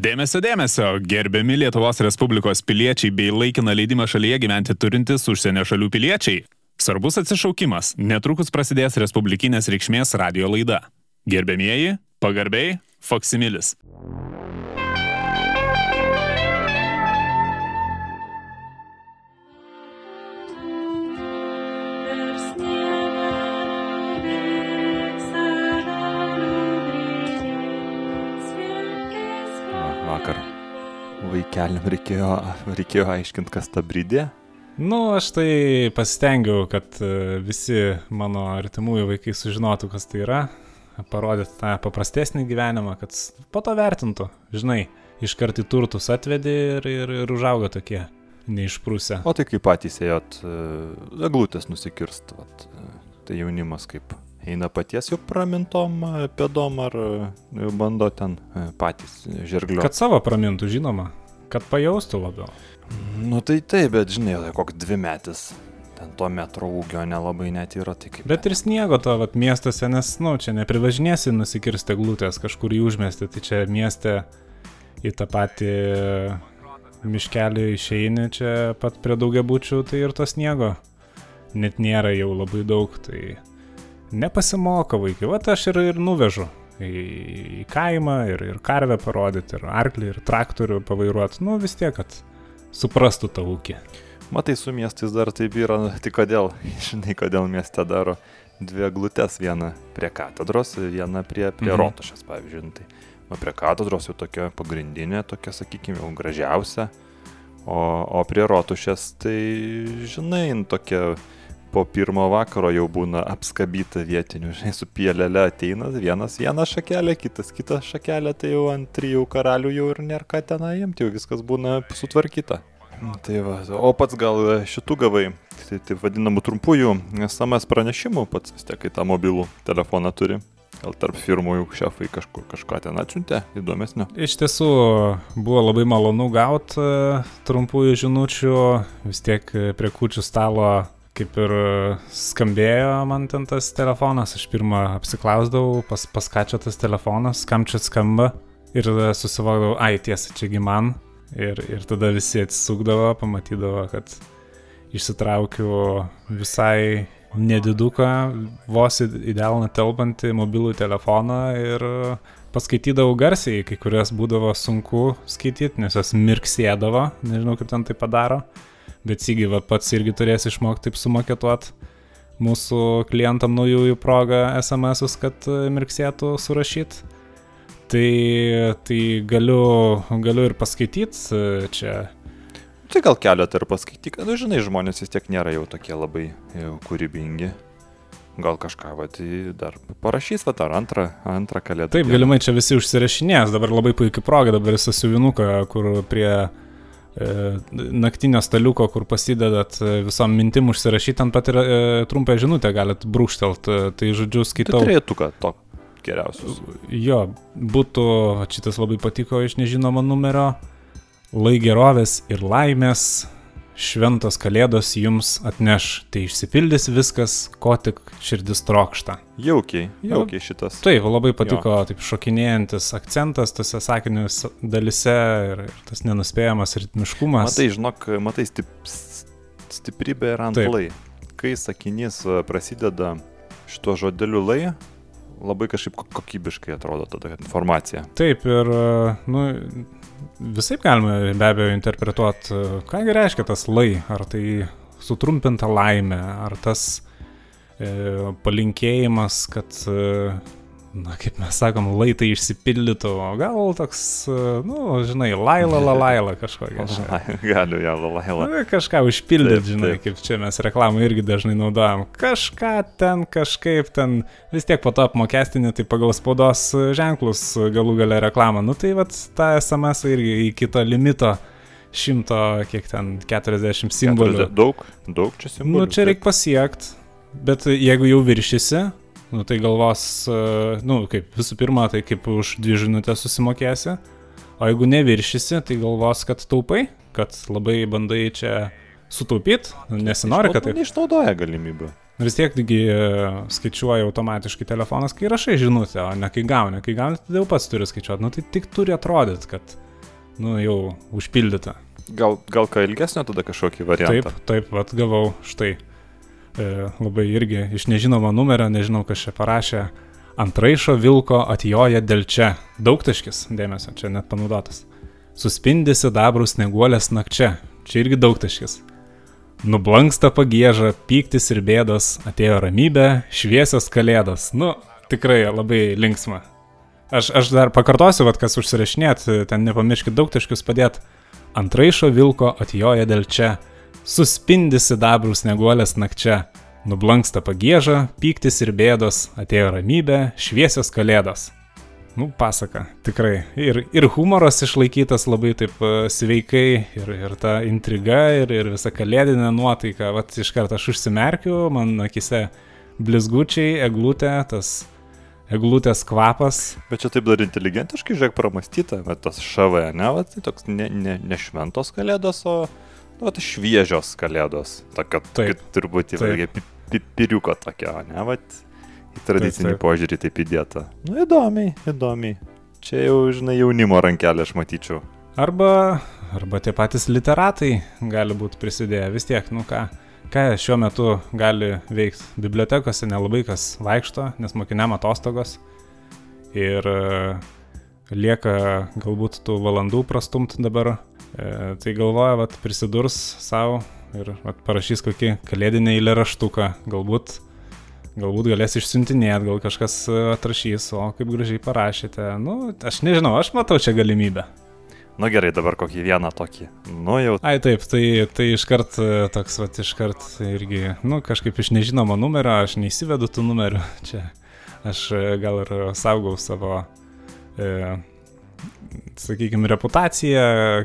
Dėmesio, dėmesio, gerbiami Lietuvos Respublikos piliečiai bei laikiną leidimą šalyje gyventi turintys užsienio šalių piliečiai. Svarbus atsišaukimas, netrukus prasidės Respublikinės reikšmės radio laida. Gerbėmieji, pagarbiai, Foksimilis. Vaikeliam reikėjo, reikėjo aiškinti, kas ta bridė. Nu, aš tai pasistengiau, kad e, visi mano artimųjų vaikai sužinotų, kas tai yra, parodyti tą paprastesnį gyvenimą, kad po to vertintų, žinai, iškart į turtus atvedi ir, ir, ir užauga tokie, neišprūsę. O tai kaip patys ėjot, e, eglutės nusikirst, vat, e, tai jaunimas kaip eina paties jau pramintom pėdom ar bando ten patys žirgliu. Kad savo pramintų, žinoma, kad pajaustų labiau. Nu tai taip, bet žinai, tai koks dvi metis. Ten to metro ūgio nelabai net yra, kaip. Bet ir sniego to vat, miestuose, nes, nu, čia neprivažinėsi nusikirsti glūtės kažkur į užmestį, tai čia mieste į tą patį miškelį išeini, čia pat prie daugiabučių, tai ir to sniego net nėra jau labai daug, tai nepasimoko vaikai. Vat aš ir, ir nuvežu į, į kaimą ir, ir karvę parodyti, ir arklį, ir traktorių pavairuoti, nu vis tiek, kad suprastų tą ūkį. Matai, su miestais dar taip yra, tai kodėl, žinai, kodėl mieste daro dvi eglutes, vieną prie katedros, vieną prie, prie Mhm. rotušės, pavyzdžiui. Nu, Tai, o prie katedros jau tokia pagrindinė, tokia, sakykime, jau gražiausia, o, o prie rotušės, tai, žinai, tokia po pirmo vakaro jau būna apskabyta vietinių, žinai, su pielelė ateina, vienas vieną šakelę, kitas kitą šakelę, tai jau ant trijų karalių jau ir nėra ką tenai imti, jau viskas būna sutvarkyta. Tai va, o pats gal šitų gavai, tai taip vadinamų trumpųjų SMS pranešimų, pats vis tiek, kai tą mobilų telefoną turi. Gal tarp firmų jau šefai kažkur kažką ten atsiuntė, įdomesnio. Iš tiesų buvo labai malonu gauti trumpųjų žinučių, vis tiek e, prie kučių stalo kaip ir e, skambėjo man ten tas telefonas, aš pirmą apsiklausdavau, pas, pas ką čia tas telefonas, kam čia skamba. Ir tada susivokdavau, ai tiesa, čiagi man. Ir, ir tada visi atsisukdavo, pamatydavo, kad išsitraukiu visai nediduką, vos į delną telpantį mobilų telefoną ir paskaitydavau garsiai, kai kurias būdavo sunku skaityti, nes jos mirksėdavo, nežinau kaip ten tai padaro, bet sygi va pats irgi turės išmokti taip sumaketuot mūsų klientam naujųjų progą SMS-us, kad e, mirksėtų surašyti. Tai, tai galiu, galiu ir paskaityti čia Tai gal keletą ir paskaityk, nu žinai, žmonės vis tiek nėra jau tokie labai jau kūrybingi. Gal kažką, va, tai dar parašys, va, ar antrą, antrą kalėdą. Taip, galimai čia visi užsirašinės, dabar labai puikia proga, dabar visą siuvinuką, kur prie e, naktinio staliuko, kur pasidedat e, visom mintim užsirašyti, ant pat ir e, trumpą žinutę galit brūkštelt, e, tai žodžiu Tai skaitau. turėtų ką, to geriausius. Jo, būtų, šitas labai patiko iš nežinomo numerio, lai gerovės ir laimės, šventos kalėdos jums atneš, tai išsipildys viskas, ko tik širdis trokšta. Jaukiai, jaukiai šitas. Taip, labai patiko jo. taip šokinėjantis akcentas tose sakinius dalise ir, ir tas nenuspėjamas ritmiškumas. Matai, žinok, matai stip, stiprybė ir ant Taip. lai. Kai sakinys e, prasideda šituo žodeliu lai, labai kažkaip ko- kokybiškai atrodo tada informacija. Taip, ir, e, nu, visai galima be abejo interpretuoti, kągi reiškia tas lai, ar tai sutrumpinta laimė, ar tas e, palinkėjimas, kad, e, na, kaip mes sakom, laitai išsipildytų, o gal toks, e, nu, žinai, laila, la, laila kažkokia. Galiu, ją lalaila. Na, kažką užpildyti, Taip, žinai, taip. kaip čia mes reklamą irgi dažnai naudojam. Kažką ten, kažkaip ten, vis tiek po to apmokestinį, tai pagal spaudos ženklus galų gale reklamą. Nu tai vad tą SMS irgi į kito limito šimto, kiek ten, 40 simbolių. Daug, daug čia simbolių. Nu čia reikia pasiekti, bet jeigu jau viršysi, nu tai galvos, e, nu kaip visų pirma, tai kaip už dvi žinutės susimokėsi, o jeigu neviršysi, tai galvos, kad taupai, kad labai bandai čia sutaupyti, nesinori, kad taip. Neišnaudoja galimybių. Vis tiek taigi e, skaičiuoja automatiškai telefonas, kai rašai žinutę, o ne kai gauni. Kai gauni, tai jau pats turi skaičiuoti. Nu tai tik turi atrodyti, kad nu, jau užpildyta. Gal, gal ką ilgesnio tada kažkokį variantą? Taip, taip, vat gavau štai. E, labai irgi iš nežinomo numerio, nežinau, kas čia parašė. Antraišo vilko atjoja dėl čia. Daugtaškis, dėmesio, čia net panaudotas. Suspindi sidabrus neguolės nakčia. Čia irgi daugtaškis. Nublanksta pagėža, pyktis ir bėdos, atėjo ramybė, šviesios kalėdos. Nu, tikrai labai linksma. Aš, aš dar pakartosiu, vad kas užsirašinėt, ten nepamirškit daugtaškius padėti. Antraišo vilko atjoja dėl čia. Suspindi sidabrus neguolės nakčia. Nublanksta pagėža, pyktis ir bėdos, atėjo ramybė, šviesios kalėdos. Nu, pasaka, tikrai. Ir, ir humoras išlaikytas labai taip uh, sveikai, ir, ir ta intriga, ir, ir visa kalėdinė nuotaika. Vat iš karto aš užsimerkiu, man akise blizgučiai, eglutė, tas eglutės kvapas. Bet čia taip dar inteligentiškai, žiūrėk, pramastyta, bet tas šavai, ne, va, tai toks ne, ne, ne šventos kalėdos, o nu, tai šviežios kalėdos. Tokia, taip, turbūt pipiriuko tokia, ne, va, į tradicinį taip, taip. požiūrį taip įdėta. Nu, įdomiai, įdomiai. Čia jau, žinai, jaunimo rankelė aš matyčiau. Arba, arba tie patys literatai gali būti prisidėję, vis tiek, nu ką, ką šiuo metu gali veikti. Bibliotekose nelabai kas vaikšto, nes mokiniam atostogos. Ir e, lieka galbūt tų valandų prastumt dabar. E, tai galvoja, kad prisidurs savo ir vat, parašys kokį kalėdinį eilėraštuką. Galbūt Galbūt galės išsiuntinėti, gal kažkas e, atrašys, o kaip gražiai parašėte. Nu, aš nežinau, aš matau čia galimybę. Nu gerai, dabar kokį vieną tokį. Nu jau. Ai taip, tai, tai iškart e, toks, va, iškart irgi, nu kažkaip iš nežinomo numerio, aš neįsivedu tų numerių. Čia aš e, gal ir saugau savo e, sakykime, reputaciją,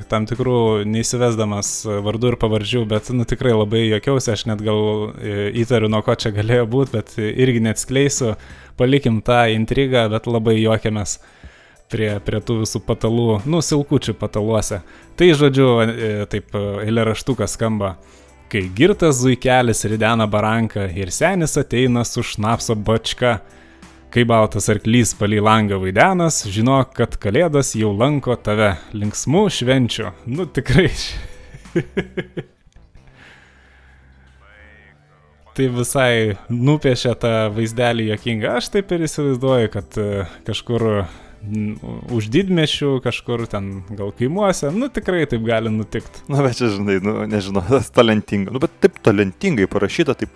tam tikrų neįsivesdamas vardų ir pavardžių, bet, nu, tikrai labai jokiausi, aš net gal e, įtariu, nuo ko čia galėjo būti, bet irgi neatskleisiu, palikim tą intrigą, bet labai juokiamės prie, prie tų visų patalų, nu, silkučių pataluose. Tai, žodžiu, e, taip eilėraštukas skamba. Kai girtas zuikelis ridena baranką ir senis ateina su šnapso bačka, Kai baltas arklys palį langą vaidenas, žinok, kad kalėdas jau lanko tave linksmų švenčių. Nu tikrai. tai visai nupiešia tą vaizdelį jokingą. Aš taip ir įsivaizduoju, kad e, kažkur už didmešių, kažkur ten gal kaimuose, nu tikrai taip gali nutikti. Na, bet čia, žinai, nu, nežinau, tas talentinga, nu, bet taip talentingai parašyta, taip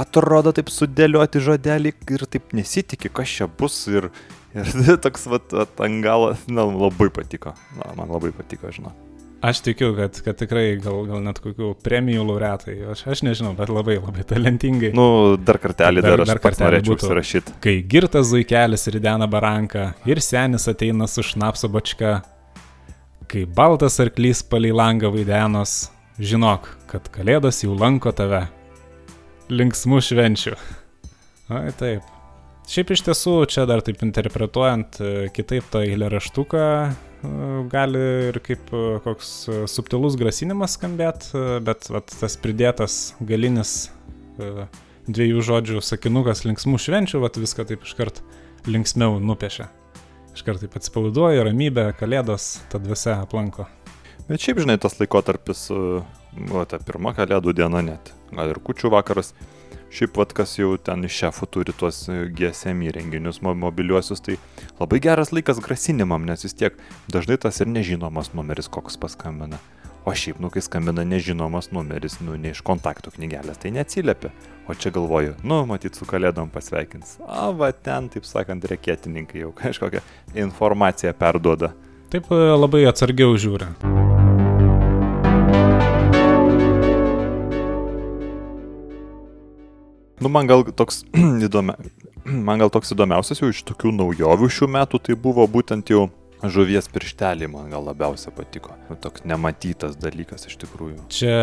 atrodo taip sudėlioti žodelį ir taip nesitikė, kas čia bus ir, ir toks, vat, angalas, na, labai patiko, na, man labai patiko, žinau. Aš tikiu, kad, kad tikrai gal, gal net kokių premijų laureatai, aš, aš nežinau, bet labai labai talentingai. Nu, dar kartelį dar, dar, dar kartelį norėčiau užsirašyti. Kai girtas zuikelis ridena baranką ir senis ateina su šnapso bačka, kai baltas arklys palei langą vaidenos, žinok, kad kalėdos jau lanko tave linksmų švenčių. Ai taip. Šiaip iš tiesų, čia dar taip interpretuojant e, kitaip tą eilėraštuką, e, gali ir kaip e, koks subtilus grasinimas skambėti, bet vat, tas pridėtas galinis dviejų žodžių sakinukas linksmų švenčių, vat viską taip iškart linksmiau nupiešia. Iškart taip atsipalaiduoja, ramybė, kalėdos, ta dvasia aplanko. Bet šiaip, žinai, tas laikotarpis, o ta pirma kalėdų diena net, gal ir kučių vakaras. Šiaip vad kas jau ten iš šefų turi tuos e, GSM įrenginius mobiliuosius, tai labai geras laikas grasinimam, nes vis tiek dažnai tas ir nežinomas numeris koks paskambina. O šiaip, nu, kai skambina nežinomas numeris, nu, ne iš kontaktų knygelės, tai neatsiliepia. O čia galvoju, nu, matyt, su kalėdom pasveikins. O, va, ten, taip sakant, reketininkai jau kažkokią informaciją perduoda. Taip e, labai atsargiau žiūri. Nu, man gal toks įdomia, man gal toks įdomiausias jau iš tokių naujovių šių metų tai buvo būtent jau žuvies pirštelį man gal labiausiai patiko. Nu, toks nematytas dalykas iš tikrųjų. Čia,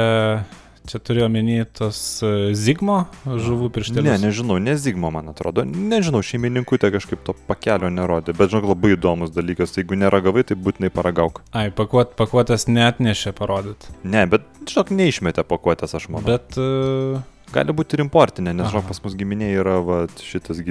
čia turiu omeny tos e, Zigmo žuvų pirštelius? Ne, nežinau, ne Zigmo man atrodo. Nežinau, šeimininkų te kažkaip to pakelio nerodė, bet žinok, labai įdomus dalykas. Jeigu neragavai, tai būtinai paragauk. Ai, pakuot, pakuotės net nešė parodyt. Ne, bet žinok, neišmetė pakuotės, aš manau. Bet uh gali būti ir importinė, nes, žinok, pas mus giminė yra va, šitas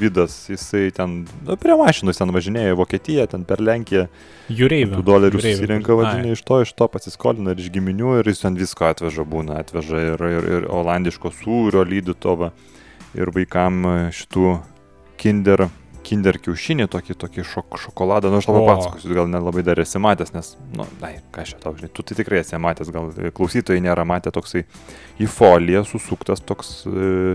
vidas, jisai ten, nu, prie mašinos ten važinėja į Vokietiją, ten per Lenkiją, Jūreivių. dolerių susirinka, Ai. vadinė, iš to, iš to pasiskolina ir iš giminių ir jis ten visko atveža būna, atveža ir, ir, ir olandiško sūrio lydytovą ir vaikam e, šitų kinder, kinder kiaušinį, tokį, tokį šok, šokoladą, nu aš tau papasakosiu, gal nelabai dar esi matęs, nes, nu, na, ką aš tau žinai, tu tai tikrai esi matęs, gal e, klausytojai nėra matę toksai į foliją susuktas toks, e,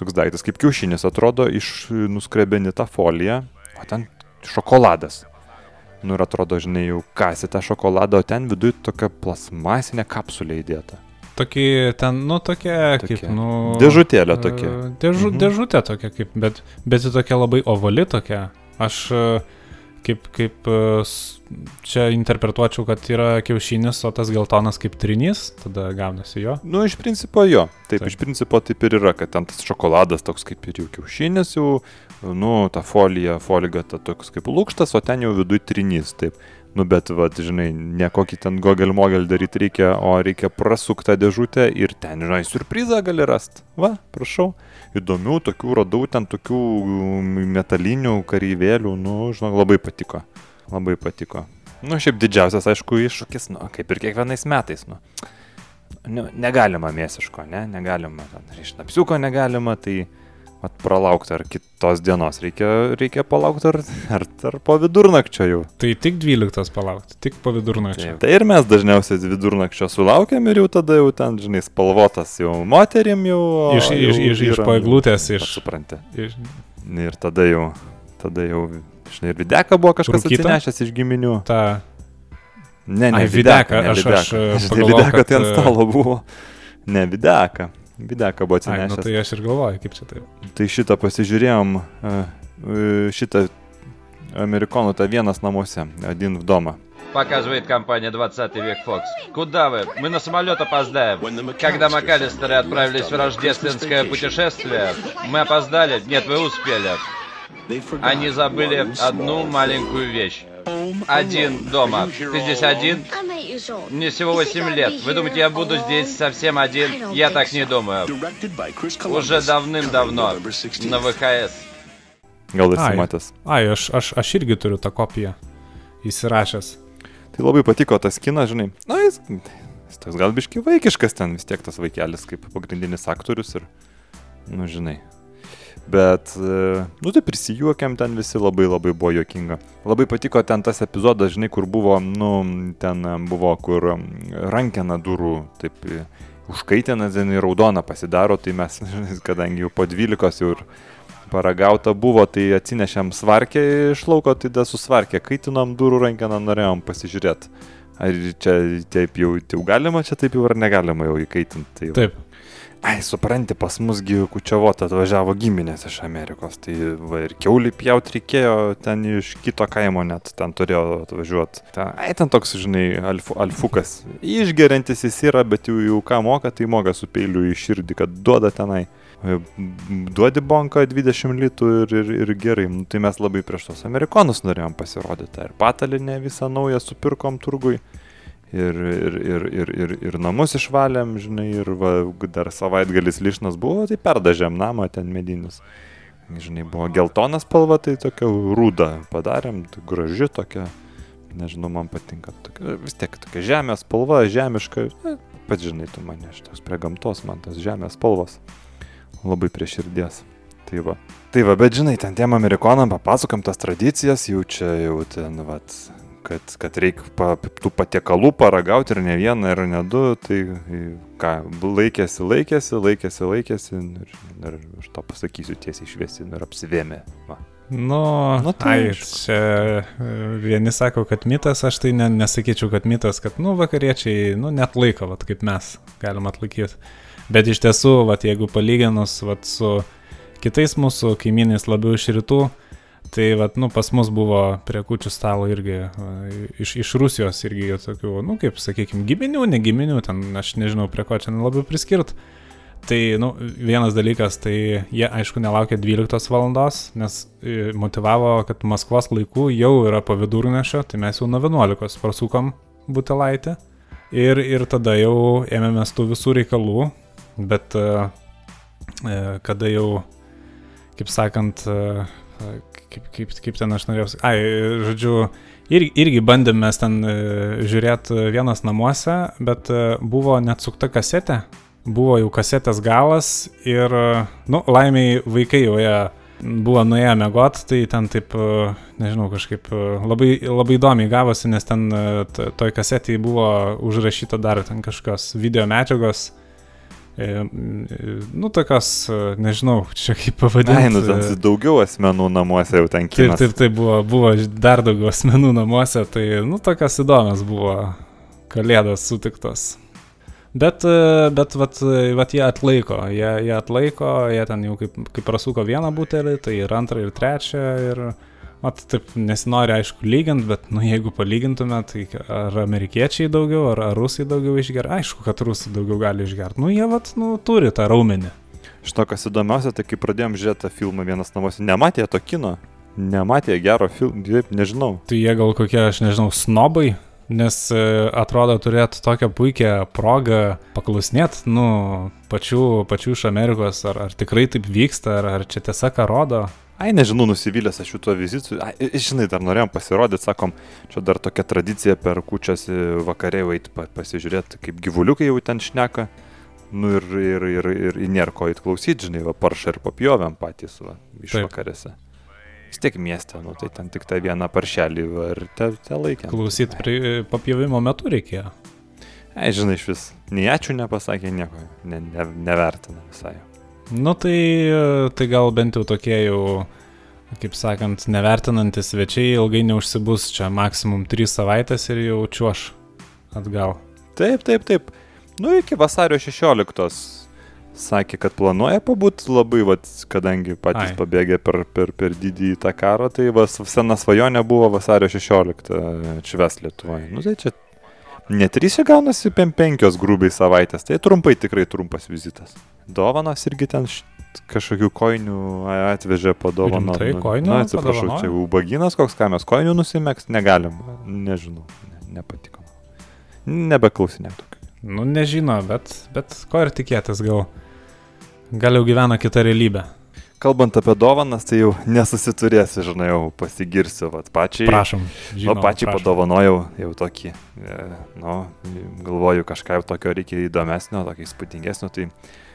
toks daiktas kaip kiaušinis, atrodo, iš nuskrebeni tą foliją, o ten šokoladas. Nu ir atrodo, žinai, jau kasi tą šokoladą, o ten viduje tokia plasmasinė kapsulė įdėta. Tokį ten, nu, tokia, Tokia. kaip, nu... Dėžutėlė tokia. e, Dėžu, Mhm. Dėžutė tokia, kaip, bet, bet ji tokia labai ovali tokia. Aš e, kaip, kaip e, čia interpretuočiau, kad yra kiaušinis, o tas geltonas kaip trinys, tada gaunasi jo. Nu, iš principo jo. Taip, Taip. iš principo taip ir yra, kad ten tas šokoladas toks kaip ir jau kiaušinis, jau, nu, ta folija, folija ta toks kaip lūkštas, o ten jau viduje trinys. Taip. Nu, bet, vad, žinai, ne kokį ten gogel mogel daryti reikia, o reikia prasuktą dėžutę ir ten, žinai, surprizą gali rasti. Va, prašau. Įdomių tokių radau, ten tokių mm, metalinių kareivėlių, nu, žinok, labai patiko. Labai patiko. Nu, šiaip didžiausias, aišku, iššūkis, nu, kaip ir kiekvienais metais, nu. Nu, negalima mėsiško, ne, negalima, ten, iš napsiuko negalima, tai at pralaukti ar kitos dienos reikia, reikia palaukti ar, ar, ar po vidurnakčio jau. Tai tik 12 palaukti, tik po vidurnakčio. Tai ir mes dažniausiai vidurnakčio sulaukiam ir jau tada jau ten, žinai, spalvotas jau moterim jau. Iš, jau iš, iš, iš pats iš, Supranti. iš... Ir tada jau, tada jau, žinai, ir videka buvo kažkas Rūkyta? atsinešęs iš giminių. tą Ne, ne, Ai, videka. videka, ne aš- videka. aš, e, Žinai, pagalvojau, videka tai kad, ant e, stalo buvo. Ne, videka. Videka buvo Ai, nu, atsinešęs. tai aš ir galvoju, kaip čia taip. Tai šitą pasižiūrėjom, šitą amerikonų tą vienas namuose, один в дома. Показывает компания 20 век Fox. Куда вы? Мы на самолет опоздаем. Когда МакАлистеры отправились в рождественское путешествие, мы опоздали. Нет, вы успели. Они забыли одну маленькую вещь. Один дома. Ты здесь один? Мне всего 8 лет. Вы думаете, я буду здесь совсем один? Я так не думаю. Уже давным-давно. На ВХС. Gal esi Ai. matęs. Ai, aš, aš, aš irgi turiu tą kopiją įsirašęs. Tai labai patiko tas kinas, žinai. Na, jis, jis toks gal biški vaikiškas ten, vis tiek tas vaikelis kaip pagrindinis aktorius ir, nu, žinai. Bet, e, nu tai prisijuokėm ten visi labai labai buvo juokinga. Labai patiko ten tas epizodas, žinai, kur buvo, nu, ten e, buvo, kur rankena durų, taip, e, užkaitina, ten į raudoną pasidaro, tai mes, kadangi jau po 12 jau ir paragauta buvo, tai atsinešėm svarkę iš lauko, tai da susvarkę, kaitinom durų rankeną, norėjom pasižiūrėti. Ar čia taip jau, jau galima, čia taip jau ar negalima jau įkaitinti. Tai, Taip. Ai, supranti, pas musgi kučiavot atvažiavo giminės iš Amerikos, tai va ir keulį pjaut reikėjo ten iš kito kaimo net, ten turėjo atvažiuoti. Ten, ai, ten toks, žinai, alfu, alfukas. Išgeriantis jis yra, bet jau, jau ką moka, tai moka su peiliu į širdį, kad duoda tenai. E, Duodi bonką 20 litų ir, ir, ir gerai. Nu, tai mes labai prieš tos amerikonus norėjom pasirodyti. Ir patalinę visą naują supirkom turgui. Ir, ir, ir, ir, ir, ir namus išvalėm, žinai, ir va, dar savaitgalis lišnas buvo, tai perdažėm namą ten medinis. Žinai, buvo geltona spalva, tai tokia rūda padarėm, graži tokia, nežinau, man patinka, tokia, vis tiek tokia žemės spalva, žemiška, e, pats žinai, tu mane, toks prie gamtos, man tos žemės spalvos labai prie širdies. Tai va. Tai va, bet žinai, ten tiem amerikonam papasakam tas tradicijas, jau čia jau ten, vat, kad, kad reikia pa, tų patiekalų paragauti ir ne vieną, ir ne du, tai i, ką, laikėsi, laikėsi, laikėsi, laikėsi, ir, ir aš to pasakysiu tiesiai išviesi, ir apsivėmė. Va. Nu, Nu, tai ai, čia e, vieni sako, kad mitas, aš tai ne, nesakyčiau, kad mitas, kad, nu, vakariečiai, nu, net laiko, vat, kaip mes galim atlaikyti. Bet iš tiesų, vat, jeigu palyginus vat, su kitais mūsų kaimynais labiau iš rytų, tai vat, nu, pas mus buvo prie kučių stalo irgi iš, iš Rusijos irgi tokių, nu, kaip sakykime, giminių, ne giminių, ten aš nežinau prie ko čia labiau priskirt. Tai, nu, vienas dalykas, tai jie, aišku, nelaukia 12 valandos, nes e, motivavo, kad Maskvos laikų jau yra po vidurnešio, tai mes jau nuo 11 prasukom butelaitę. Ir, ir tada jau ėmėmės tų visų reikalų, bet e, e, kada jau, kaip sakant, kaip, kaip, kaip ten aš norėjau, ai, žodžiu, ir, irgi bandėm mes ten žiūrėti vienas namuose, bet buvo net sukta kasetė, buvo jau kasetės galas ir, nu, laimiai vaikai jau ją buvo nuėję mėgot, tai ten taip, e, nežinau, kažkaip e, labai, labai įdomiai gavosi, nes ten e, toj kasetėje buvo užrašyta dar ten kažkokios video medžiagos. Nu, tokios, nežinau, čia kaip pavadinti. Ne, nu, ten daugiau asmenų namuose jau ten kiek. Taip, taip, taip, buvo, buvo dar daugiau asmenų namuose, tai, nu, tokios įdomios buvo kalėdos sutiktos. Bet, e, bet vat, vat jie atlaiko, jie, jie atlaiko, jie ten jau kaip, kaip prasuko vieną butelį, tai ir antrą, ir trečią, ir, mat, taip nesinori aišku lyginti, bet, nu, jeigu palygintume, tai ar amerikiečiai daugiau, ar, ar rusai daugiau išgeria, aišku, kad rusai daugiau gali išgerti, nu, jie, vat, nu, turi tą raumenį. Šito, kas įdomiausia, tai kai pradėjom žiūrėti tą filmą vienas namuose, nematė to kino, nematė gero filmo, nežinau. Tai jie gal kokie, aš nežinau, snobai, nes e, atrodo turėtų tokią puikią progą paklausinėt, nu, pačių, pačių iš Amerikos, ar, ar tikrai taip vyksta, ar, ar čia tiesa ką rodo. Ai, nežinau, nusivylęs aš šituo vizitu. Ai, žinai, dar norėjom pasirodyti, sakom, čia dar tokia tradicija per kučias vakarė eiti pasižiūrėti, kaip gyvuliukai jau ten šneka. Nu ir, ir, ir, ir, ir nėra ko įklausyti, žinai, va, paršą ir papjovėm patys, va, iš Taip. vakarėse vis tiek mieste, nu, tai ten tik tą vieną paršelį ir te, te laikė. Klausyt, prie, papjovimo metu reikėjo. Ei, žinai, iš vis, nei ačiū nepasakė nieko, ne, ne, nevertina visai. Nu tai, tai gal bent jau tokie jau, kaip sakant, nevertinantis svečiai ilgai neužsibus, čia maksimum 3 savaitės ir jau čiuoš atgal. Taip, taip, taip. Nu iki vasario 16 sakė, kad planuoja pabūti labai, vat, kadangi patys Ai. pabėgė per, per, per didįjį tą karą, tai vas, sena svajonė buvo vasario 16 šves Lietuvoje. Nu tai čia ne 3 gaunasi 5 grubiai savaitės, tai trumpai tikrai trumpas vizitas. Dovanos irgi ten kažkokių koinių atvežė padovano. Tai koinių. Na, atsiprašau, čia ubaginas koks, ką mes koinių nusimeks, negalim. Nežinau, ne, nepatiko. Nebeklausinė tokių. Nu, nežino, bet, bet ko ir tikėtis gal. Gal jau gyvena kita realybė. Kalbant apie dovanas, tai jau nesusiturėsiu, žinai, jau pasigirsiu, vat pačiai. Prašom. Žinau, nu, pačiai prašom. padovanojau jau tokį, e, nu, galvoju, kažką jau tokio reikia įdomesnio, tokio įspūdingesnio, tai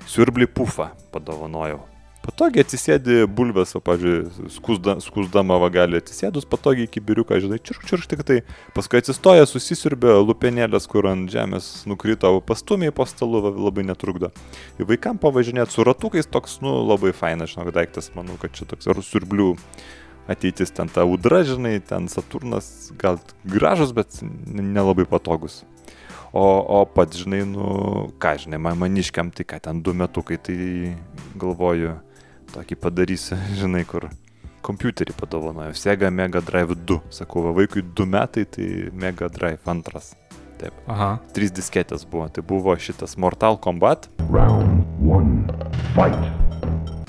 siurblį pufą padovanojau patogiai atsisėdi bulvės, o, pavyzdžiui, skusda, skusdama va gali atsisėdus patogiai iki biuriuką, žinai, čirk, čirk, tik tai paskui atsistoja, susisirbė lupenėlės, kur ant žemės nukrito, pastumiai po stalu labai netrukdo. Ir vaikam pavažinėti su ratukais toks, nu, labai fainas, žinok, daiktas, manau, kad čia toks ar siurblių ateitis ten ta udra, žinai, ten Saturnas gal gražus, bet nelabai patogus. O, o pats, žinai, nu, ką, žinai, man maniškiam, tai ką ten du metukai, tai galvoju, tokį padarysiu, žinai, kur kompiuterį padovanojo. Sega Mega Drive 2. Sakau, va, vaikui 2 metai, tai Mega Drive 2. Taip. Aha. Trys disketės buvo. Tai buvo šitas Mortal Kombat. Round 1. Fight.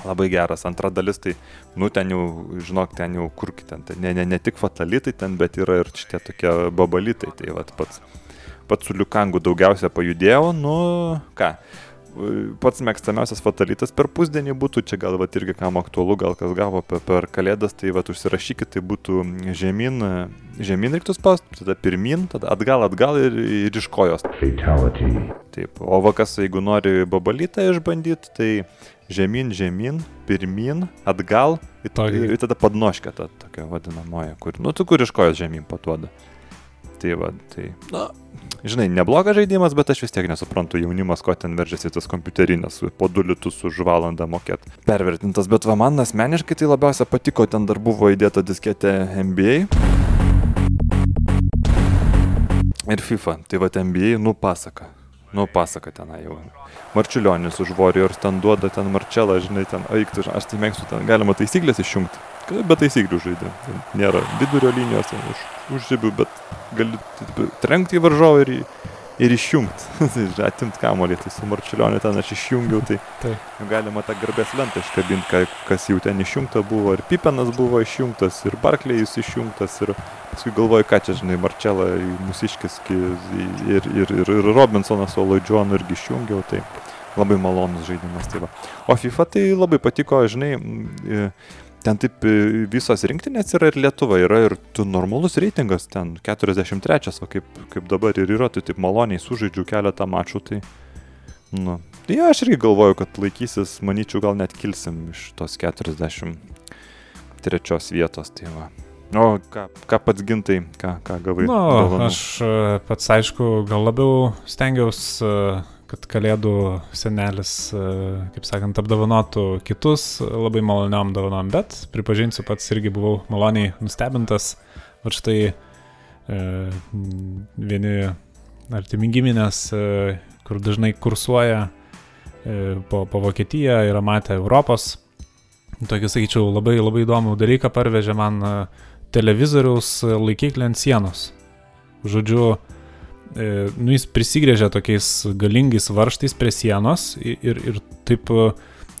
Labai geras. Antra dalis, tai, nu, ten jau, žinok, ten jau kur ten, ne, ne, ne tik fatalitai ten, bet yra ir šitie tokie babalitai. Tai, va, pats, pats su Liukangu daugiausia pajudėjau, nu, ką pats mėgstamiausias fatalitas per pusdienį būtų, čia gal vat irgi kam aktualu, gal kas gavo per, per kalėdas, tai vat užsirašykit, tai būtų žemyn, žemyn reiktų spausti, tada pirmin, tada atgal, atgal ir, ir iš kojos. Fatality. Taip, o vakas, jeigu nori babalytą išbandyti, tai žemyn, žemyn, pirmin, atgal ir, ir, tada padnoškė ta tokia vadinamoja, kur, nu, tu kur iš kojos žemyn patuoda. Tai va, tai, na, žinai, neblogas žaidimas, bet aš vis tiek nesuprantu jaunimas, ko ten veržiasi tas kompiuterinės, po du litus už valandą mokėt. Pervertintas, bet va man asmeniškai tai labiausia patiko, ten dar buvo įdėta disketė NBA. Ir FIFA, tai va NBA, nu pasaka. Nu pasaka tenai jau. Marčiulionis už Warriors ten duoda ten Marčelą, žinai, ten aiktų, aš tai mėgstu, ten galima taisyklės išjungti. Be taisyklių žaidė. Nėra vidurio linijos, ten už, už žibių, bet gali trenkti į varžovą ir, ir išjungti. Tai Atimt kamolį, tai su Marčiulioniu ten aš išjungiau, tai, tai. galima tą garbės lentą iškabinti, kas jau ten išjungta buvo. Ir Pipenas buvo išjungtas, ir Barklėjus išjungtas, ir paskui galvoju, ką čia, žinai, Marčelą, Musiškis ir, ir, ir, ir Robinsonas, o Lloyd John irgi išjungiau. Tai labai malonus žaidimas. Tai va. o FIFA tai labai patiko, žinai, ten taip visos rinktinės yra ir Lietuva, yra ir tu normalus reitingas, ten 43, o kaip, kaip dabar ir yra, tai taip maloniai sužaidžiu keletą mačų, tai, nu, tai aš irgi galvoju, kad laikysis, manyčiau, gal net kilsim iš tos 43 vietos, tai va. O ką, ką pats gintai, ką, ką gavai? Na, nu, dovanų? aš e, pats aišku, gal labiau stengiausi, e, kad kalėdų senelis, e, kaip sakant, apdovanotų kitus labai maloniom dovanom, bet pripažinsiu, pats irgi buvau maloniai nustebintas. Va štai vieni artimi giminės, kur dažnai kursuoja po, po Vokietiją, yra matę Europos. Tokį, sakyčiau, labai labai įdomų dalyką parvežė man uh, televizoriaus laikiklį ant sienos. Žodžiu, e, nu, jis prisigrėžė tokiais galingais varštais prie sienos ir, ir taip e,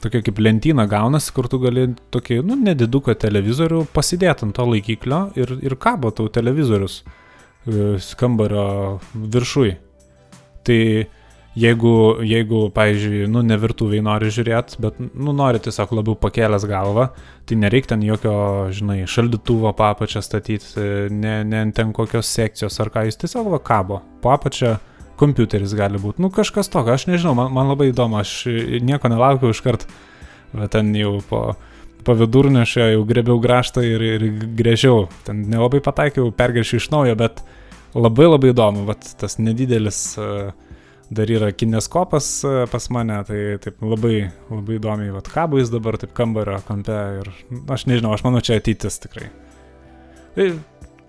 tokia kaip lentyna gaunasi, kur tu gali tokį, nu, nediduką televizorių pasidėti ant to laikiklio ir, ir kabo tau televizorius e, kambario viršui. Tai jeigu, jeigu pavyzdžiui, nu, ne virtuviai nori žiūrėti, bet, nu, nori tiesiog labiau pakėlęs galvą, tai nereikia ten jokio, žinai, šaldytuvo papačią statyti, ne, ne ten kokios sekcijos ar ką, jis tiesiog va kabo, papačią kompiuteris gali būti, nu, kažkas tokio, aš nežinau, man, man labai įdomu, aš nieko nelaukiu iškart, bet ten jau po po vidurnešio jau grebiau graštą ir, ir grėžiau. Ten nelabai pataikiau, pergeršiu iš naujo, bet labai labai įdomu, vat tas nedidelis uh, dar yra kineskopas e, pas mane, tai taip labai, labai įdomiai, vad kabais dabar taip kambario kampe ir aš nežinau, aš manau, čia ateitis tikrai. Tai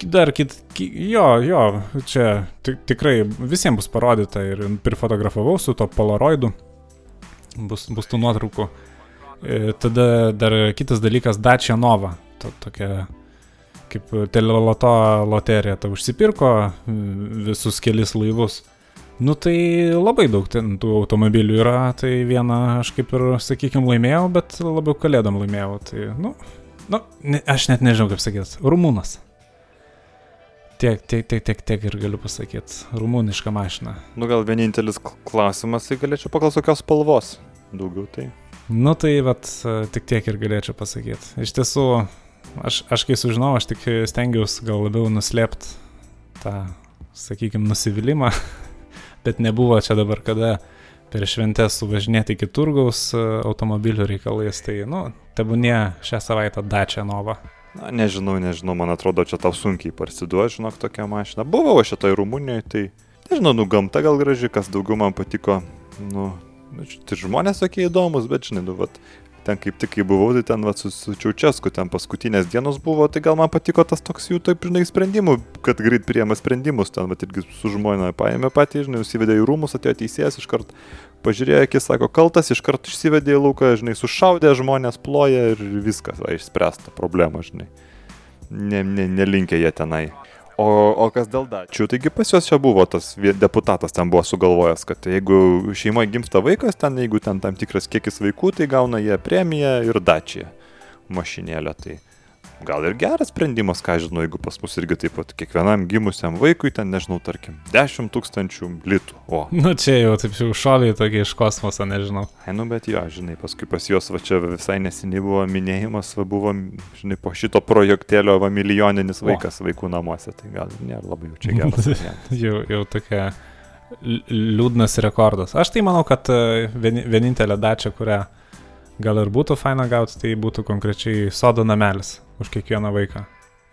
dar kit, jo, jo, čia tikrai visiems bus parodyta ir prifotografavau su to polaroidu, bus, bus tų nuotraukų. E, tada dar kitas dalykas Dacia Nova, to, tokia kaip teleloto loterija, ta užsipirko visus kelis laivus. Nu tai labai daug ten tų automobilių yra, tai vieną aš kaip ir, sakykime, laimėjau, bet labiau kalėdam laimėjau. Tai, nu, nu ne, aš net nežinau kaip sakyti, rumūnas. Tiek, tiek, tiek, tiek, tiek ir galiu pasakyti, rumūniška mašina. Nu gal vienintelis klausimas, tai galėčiau paklausti kokios spalvos. Daugiau tai. Nu tai vat, tik tiek ir galėčiau pasakyti. Iš tiesų, aš, aš kai sužinau, aš tik stengiausi gal labiau nuslėpti tą, sakykime, nusivylimą bet nebuvo čia dabar kada per šventę suvažinėti iki turgaus e, automobilių reikalais, tai, nu, tebūnie šią savaitę dačia nova. Na, nežinau, nežinau, man atrodo, čia tau sunkiai parsiduoja, žinok, tokia mašina. Buvau šitoj Rumunijoje, tai, nežinau, nu, gamta gal graži, kas daugiau man patiko, nu, tai žmonės tokie įdomus, bet, žinai, nu, vat, ten kaip tik kai buvau, tai ten va, su, su Čiaučesku, ten paskutinės dienos buvo, tai gal man patiko tas toks jų taip, žinai, sprendimų, kad greit priema sprendimus, ten va, irgi su žmona paėmė patį, žinai, užsivedė į rūmus, atėjo teisėjas, iškart pažiūrėjo, akis sako, kaltas, iškart išsivedė į lauką, žinai, sušaudė, žmonės ploja ir viskas, va, išspręsta problema, žinai. Ne, ne, nelinkė jie tenai. O, o kas dėl dačių, taigi pas juos čia buvo tas deputatas ten buvo sugalvojęs, kad jeigu šeimoje gimsta vaikas, ten jeigu ten tam tikras kiekis vaikų, tai gauna jie premiją ir dačią mašinėlę. Tai gal ir geras sprendimas, ką žinau, jeigu pas mus irgi taip pat kiekvienam gimusiam vaikui ten, nežinau, tarkim, 10 tūkstančių litų. O. Nu čia jau taip jau šoviai tokie iš kosmoso, nežinau. Ai, nu bet jo, žinai, paskui pas juos va čia visai neseniai buvo minėjimas, va buvo, žinai, po šito projektėlio va milijoninis vaikas o. vaikų namuose, tai gal nėra labai jau čia geras. jau, jau tokia liūdnas rekordas. Aš tai manau, kad e, vienintelė dačia, kurią gal ir būtų faina gauti, tai būtų konkrečiai sodo namelis už kiekvieną vaiką.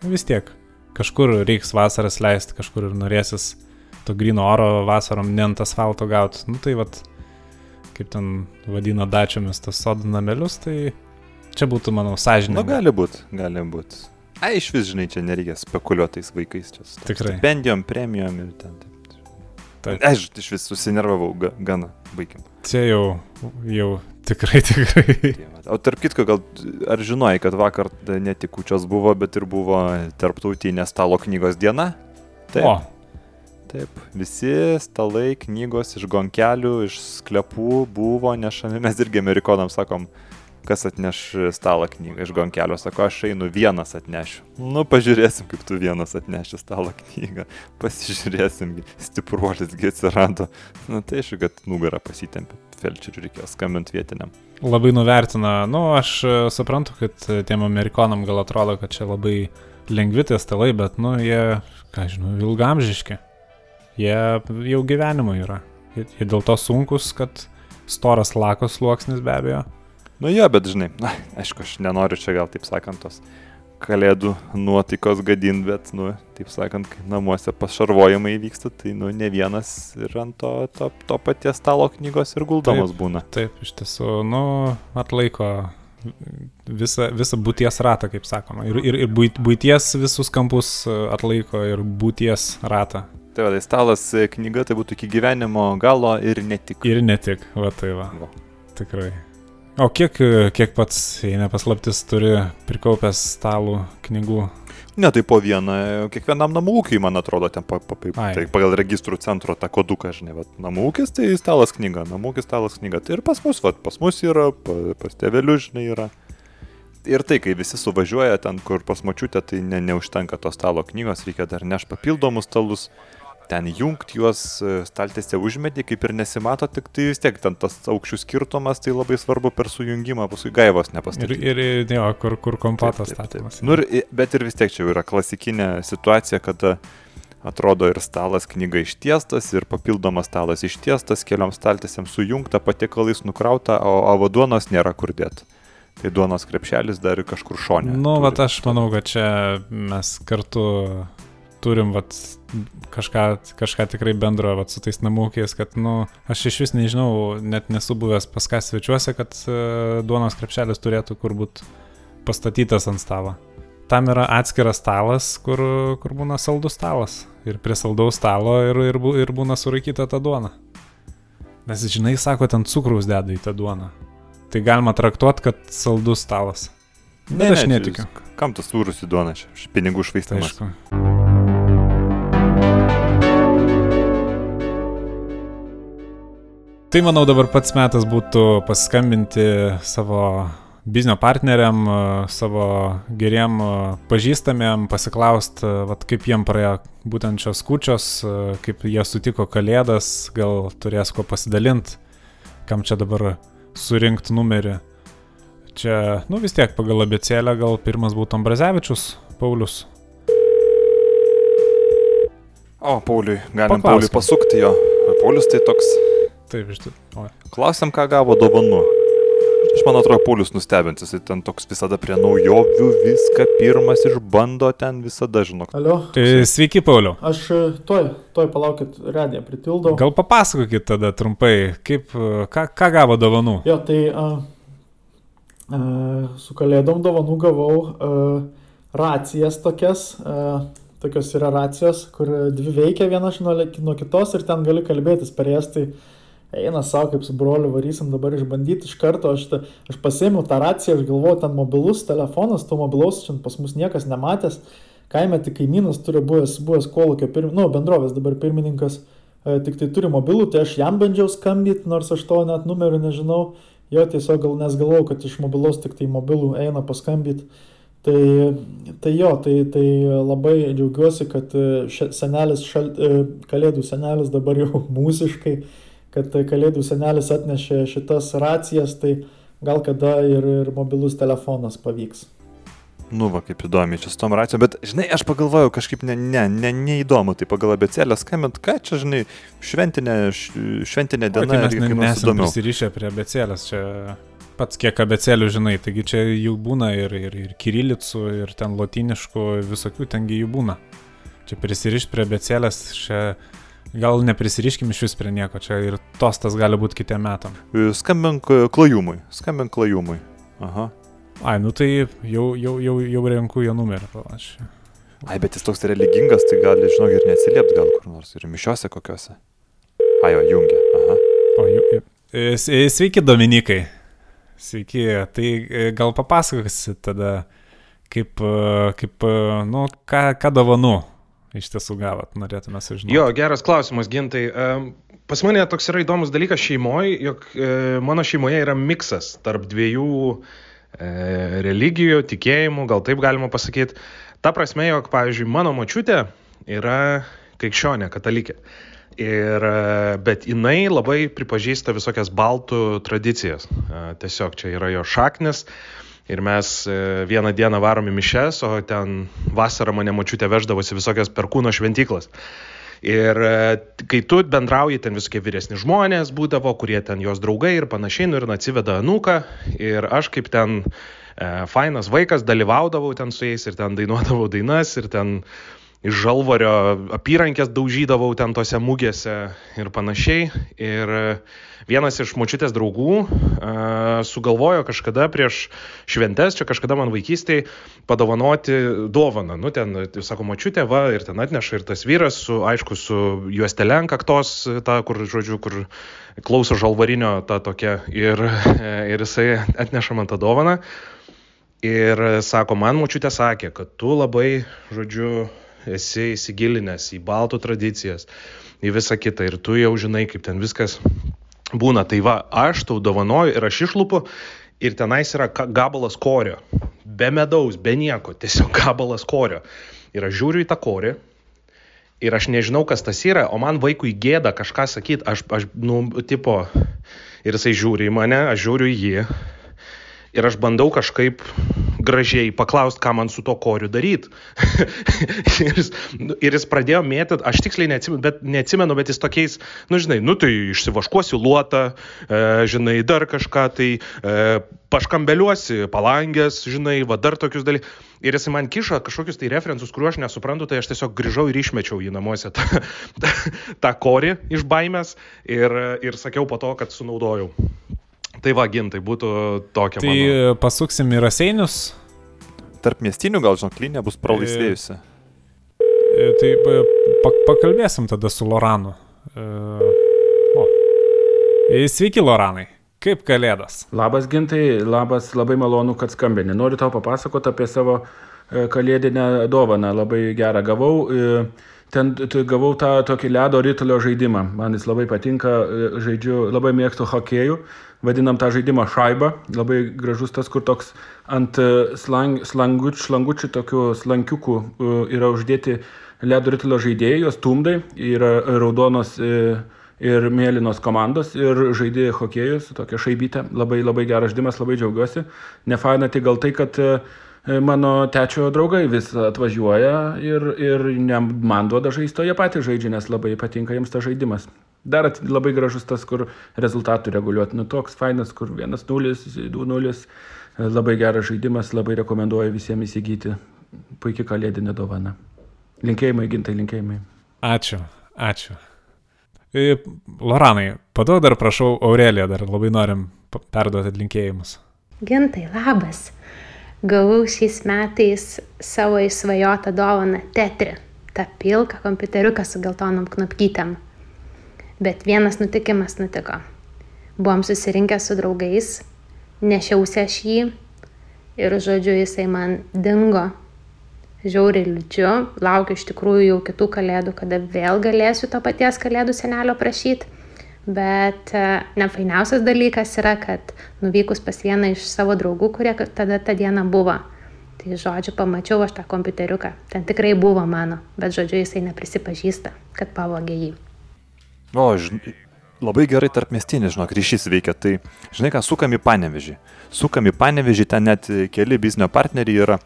Vis tiek, kažkur reiks vasaras leisti, kažkur ir norėsis to grino oro vasarom ne ant asfalto gauti. Nu tai vad, kaip ten vadina dačiomis tas sodų namelius, tai čia būtų, manau, sąžininkai. Nu, gali būti, gali būti. Ai, iš vis, žinai, čia nereikia spekuliuotais vaikais, čia. Tikrai. Stipendijom, premijom ir ten. Taip. Aš iš vis susinervavau, ga, gana, baigim. Čia jau, jau Tikrai, tikrai. O tarp kitko, gal ar žinojai, kad vakar ne tik kučios buvo, bet ir buvo tarptautinė stalo knygos diena? Taip. O. Taip, visi stalai, knygos iš gonkelių, iš sklepų buvo nešami, mes irgi amerikonams sakom, kas atneš stalą knygą iš gonkelio, sako, aš einu vienas atnešiu. Nu, pažiūrėsim, kaip tu vienas atneši stalą knygą, pasižiūrėsim, stipruolisgi atsirado. Na, tai aišku, kad nugarą pasitempė, felčeriu reikėjo skambinti vietiniam. Labai nuvertina, nu, aš e, suprantu, kad tiem amerikonam gal atrodo, kad čia labai lengvi tie stalai, bet, nu, jie, ką žinau, ilgamžiški. Jie jau gyvenimo yra. Jie dėl to sunkus, kad storas lakos sluoksnis be abejo. Nu jo, bet žinai, na, aišku, aš nenoriu čia gal taip sakant tos kalėdų nuotaikos gadin, bet, nu, taip sakant, kai namuose pašarvojimai vyksta, tai, nu, ne vienas ir ant to, to, to paties stalo knygos ir guldamos taip, būna. Taip, iš tiesų, nu, atlaiko visą, visą būties ratą, kaip sakoma. Ir, ir, ir būties visus kampus atlaiko ir būties ratą. Tai va, tai stalas knyga tai būtų iki gyvenimo galo ir ne tik. Ir ne tik, va tai va. va. Tikrai. O kiek, kiek pats, jei nepaslaptis, turi prikaupęs stalų knygų? Ne, tai po vieną, kiekvienam namų ūkiai, man atrodo, ten pa, pa, pa, tai pagal registrų centro tą koduką, žinai, va, namų ūkis tai stalas knyga, namų ūkis stalas knyga. Tai ir pas mus, va, pas mus yra, pa, pas tėvelius, žinai, yra. Ir tai, kai visi suvažiuoja ten, kur pas močiutę, tai ne, neužtenka to stalo knygos, reikia dar neš papildomus stalus ten jungt juos e, staltėse užmetį, kaip ir nesimato, tik tai vis tiek ten tas aukščių skirtumas, tai labai svarbu per sujungimą, paskui gaivos nepastatyti. Ir, ir jo, kur, kur kompatas statomas. Nu, ir, bet ir vis tiek čia yra klasikinė situacija, kada atrodo ir stalas knyga ištiestas, ir papildomas stalas ištiestas, keliom staltėsiam sujungta, patiekalais nukrauta, o avaduonos nėra kur dėti. Tai duonos krepšelis dar kažkur šonė. Nu, bet aš manau, kad čia mes kartu turim vat, kažką, kažką tikrai bendro vat, su tais namūkiais, kad, nu, aš iš vis nežinau, net nesu buvęs pas ką svečiuose, kad uh, duonos krepšelis turėtų kur būti pastatytas ant stalo. Tam yra atskiras stalas, kur, kur būna saldus stalas. Ir prie saldaus stalo ir, ir, ir būna suraikyta ta duona. Nes, žinai, sako, ten cukraus deda į tą duoną. Tai galima traktuoti, kad saldus stalas. Bet ne, aš ne, netikiu. Kam tas sūrus į duoną? Aš pinigų švaistamas. Aišku. Tai manau dabar pats metas būtų paskambinti savo biznio partneriam, savo geriem pažįstamiem, pasiklausti, kaip jiem praėjo būtent šios kučios, kaip jie sutiko kalėdas, gal turės ko pasidalinti, kam čia dabar surinkti numerį. Čia, nu vis tiek pagal abecėlę gal pirmas būtų Ambrazevičius, Paulius. O, Pauliui, galim. Pauliui pasukti jo. Paulius tai toks Taip, iš tikrųjų. Klausim, ką gavo dovanų. Aš man atrodo, Paulius nustebins, jis ten toks visada prie naujovių, viską pirmas išbando ten visada, žinok. Alio. Tai sveiki, Pauliu. Aš e, toj, toj palaukit, radiją pritildau. Gal papasakokit tada trumpai, kaip, e, ką, ką gavo dovanų? Jo, tai uh, uh, su kalėdom dovanų gavau uh, racijas tokias. Uh, tokios yra racijos, kur dvi veikia viena nuo, nuo kitos ir ten gali kalbėtis per jas. Tai eina savo kaip su broliu varysim dabar išbandyti iš karto, aš, ta, aš pasėmiau tą raciją, aš galvoju, ten mobilus telefonas, to mobilaus čia pas mus niekas nematęs, kaime tik kaimynas turi buvęs, buvęs kolūkio, pirm, nu, bendrovės dabar pirmininkas, e, tik tai turi mobilų, tai aš jam bandžiau skambyti, nors aš to net numerių nežinau, jo tiesiog gal nesgalvau, kad iš mobilos tik tai mobilų eina paskambyti. Tai, tai jo, tai, tai labai džiaugiuosi, kad e, senelis, šal, e, kalėdų senelis dabar jau mūsiškai kad kalėdų senelis atnešė šitas racijas, tai gal kada ir, ir mobilus telefonas pavyks. Nu, va, kaip įdomi čia su tom racijom, bet, žinai, aš pagalvojau kažkaip ne, ne, ne, neįdomu, tai pagal abecelę skambint, ką čia, žinai, šventinė, šventinė diena. O, tai mes ne, nesame prisirišę prie abecelės, čia pats kiek abecelių žinai, taigi čia jų būna ir, ir, ir kirilicų, ir ten lotiniškų, visokių tengi jų būna. Čia prisirišti prie abecelės, čia Gal neprisiriškim iš vis prie nieko, čia ir tostas gali būti kitiem metam. E, skambink e, klajumui, skambink klajumui. Aha. Ai, nu tai jau, jau, jau, jau renku jo numerį, panašiai. Ai, bet jis toks religingas, tai gali, žinok, ir neatsiliept gal kur nors, ir mišiuose kokiuose. Ai, jo, jungia. Aha. O, ju, e, sveiki, Dominikai. Sveiki, tai gal papasakosi tada, kaip, kaip nu, ką, ką dovanu iš tiesų gavot, norėtume sužinoti? Jo, geras klausimas, gintai. pas mane toks yra įdomus dalykas šeimoje, jog e, mano šeimoje yra miksas tarp dviejų e, religijų, tikėjimų, gal taip galima pasakyti. Ta prasme, jog, pavyzdžiui, mano močiutė yra krikščionė, katalikė. Ir, e, bet jinai labai pripažįsta visokias baltų tradicijas. Tiesiog čia yra jo šaknis. Ir mes e, vieną dieną varom į mišes, o ten vasarą mane mačiutė veždavosi visokias perkūno šventyklas. Ir kai tu bendrauji, ten visokie vyresni žmonės būdavo, kurie ten jos draugai ir panašiai, nu ir atsiveda anūką. Ir aš kaip ten e, fainas vaikas dalyvaudavau ten su jais ir ten dainuodavau dainas ir ten iš žalvario apyrankės daužydavau ten tose mugėse ir panašiai. Ir vienas iš močiutės draugų uh, sugalvojo kažkada prieš šventes, čia kažkada man vaikystėje, padovanoti dovaną. Nu, ten, sako, močiutė, va, ir ten atneša ir tas vyras, su, aišku, su juostelė ant kaktos, ta, kur, žodžiu, kur klauso žalvarinio, ta tokia. Ir, ir jisai atneša man tą dovaną. Ir sako, man močiutė sakė, kad tu labai, žodžiu, esi įsigilinęs į baltų tradicijas, į visą kitą ir tu jau žinai, kaip ten viskas būna. Tai va, aš tau dovanoju ir aš išlupu ir tenais yra gabalas korio. Be medaus, be nieko, tiesiog gabalas korio. Ir aš žiūriu į tą korį ir aš nežinau, kas tas yra, o man vaikui gėda kažką sakyti, aš, aš, nu, tipo, ir jisai žiūri į mane, aš žiūriu į jį ir aš bandau kažkaip gražiai paklausti, ką man su to koriu daryti. ir, jis, ir jis pradėjo mėtyti, aš tiksliai neatsimenu, bet, neatsimenu, bet jis tokiais, nu žinai, nu tai išsivaškuosiu luotą, e, žinai, dar kažką, tai e, paškambeliuosi, palangės, žinai, va dar tokius dalykus. Ir jis man kiša kažkokius tai referensus, kuriuo aš nesuprantu, tai aš tiesiog grįžau ir išmečiau jį namuose tą, tą, tą korį iš baimės ir, ir sakiau po to, kad sunaudojau. Tai va, gintai, būtų tokia. Tai mano. pasuksim į raseinius. Tarp miestinių gal, žinok, linija bus pralaisvėjusi. E, tai pakalbėsim tada su Loranu. E, o. E, sveiki, Loranai. Kaip kalėdas? Labas, gintai, labas, labai malonu, kad skambini. Noriu tau papasakoti apie savo kalėdinę dovaną. Labai gerą gavau. Ten gavau tą tokį ledo rytulio žaidimą. Man jis labai patinka, žaidžiu, labai mėgstu hokėjų vadinam tą žaidimą šaibą, labai gražus tas, kur toks ant e, slang, slanguč, slangučių, tokių slankiukų e, yra uždėti ledo ritulio žaidėjai, jos tumdai, yra raudonos e, ir mėlynos komandos ir žaidėjai hokėjus, tokia šaibytė, labai labai geras žaidimas, labai džiaugiuosi. Nefaina tik gal tai, kad mano tečio draugai vis atvažiuoja ir, ir ne, man duoda žaisti, o jie patys žaidžia, nes labai patinka jiems tas žaidimas. Dar labai gražus tas, kur rezultatų reguliuoti. Nu, toks fainas, kur 1-0, 2-0. Labai geras žaidimas, labai rekomenduoju visiems įsigyti. Puikiai kalėdinė dovana. Linkėjimai, gintai, linkėjimai. Ačiū, ačiū. E, Loranai, paduok dar prašau Aureliją, dar labai norim perduoti linkėjimus. Gintai, labas. Gavau šiais metais savo įsvajotą dovaną Tetri, tą pilką kompiuteriuką su geltonom knopkytėm. Bet vienas nutikimas nutiko. Buvom susirinkę su draugais, nešiausi aš jį ir, žodžiu, jisai man dingo. Žiauriai liūdžiu, laukiu iš tikrųjų jau kitų kalėdų, kada vėl galėsiu to paties kalėdų senelio prašyti. Bet e, nefainiausias dalykas yra, kad nuvykus pas vieną iš savo draugų, kurie tada tą dieną buvo, tai žodžiu, pamačiau aš tą kompiuteriuką. Ten tikrai buvo mano, bet žodžiu, jisai neprisipažįsta, kad pavogė jį. O, žin, labai gerai tarp mestinis, žinok, ryšys veikia. Tai, žinai ką, sukam į panevežį. Sukam į panevežį, ten net keli biznio partneriai yra.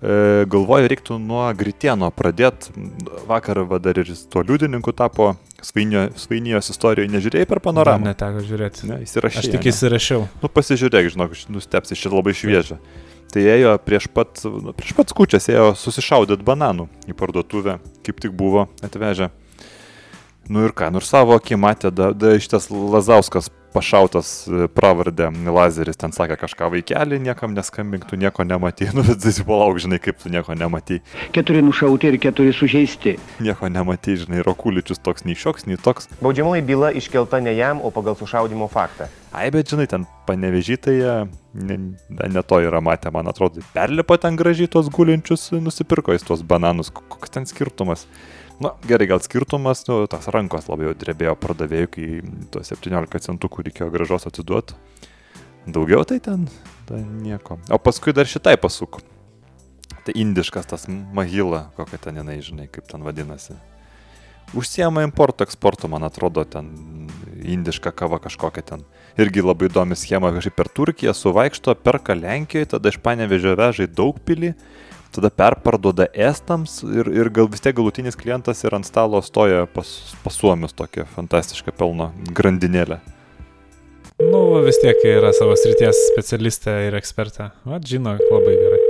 E, galvoju, reiktų nuo Gritieno pradėti. Vakar va, dar ir tuo liudininku tapo Svainijos istorijoje. Nežiūrėjai per panoramą? Ne, neteko žiūrėti. Ne, įsirašiau. Aš tik įsirašiau. Nu, pasižiūrėk, žinok, nustepsi, šitą labai šviežia. Tai ėjo prieš pat, nu, prieš pat skučias, ėjo susišaudyt bananų į parduotuvę, kaip tik buvo atvežę. Nu ir ką, ir savo akį matė, da, da šitas Lazauskas pašautas e, pravardę lazeris, ten sakė kažką vaikelį, niekam neskambink, tu nieko nematai, nu bet tai palauk, žinai, kaip tu nieko nematai. Keturi nušauti ir keturi sužeisti. Nieko nematai, žinai, Rokuličius toks nei šioks, nei toks. Baudžiamoji byla iškelta ne jam, o pagal sušaudimo faktą. Ai, bet žinai, ten panevežytai, ne, ne to yra matę, man atrodo, perlipo ten gražiai tos gulinčius, nusipirko jis tuos bananus, koks ten skirtumas. Na, gerai, gal skirtumas, nu, tas rankos labai jau drebėjo pardavėjų, kai tuos 17 centukų reikėjo gražos atiduoti. Daugiau tai ten, tai nieko. O paskui dar šitai pasuk. Tai indiškas tas mahila, kokia ten jinai, žinai, kaip ten vadinasi. Užsiema importo, eksporto, man atrodo, ten indiška kava kažkokia ten. Irgi labai įdomi schema, kažkaip per Turkiją suvaikšto, perka Lenkijoje, tada iš panevežio veža į daug pilį, tada perparduoda estams ir, ir gal vis tiek galutinis klientas ir ant stalo stoja pas, pas suomius tokia fantastiška pelno grandinėlė. Nu, vis tiek yra savo srities specialistė ir ekspertė. Vat žino labai gerai.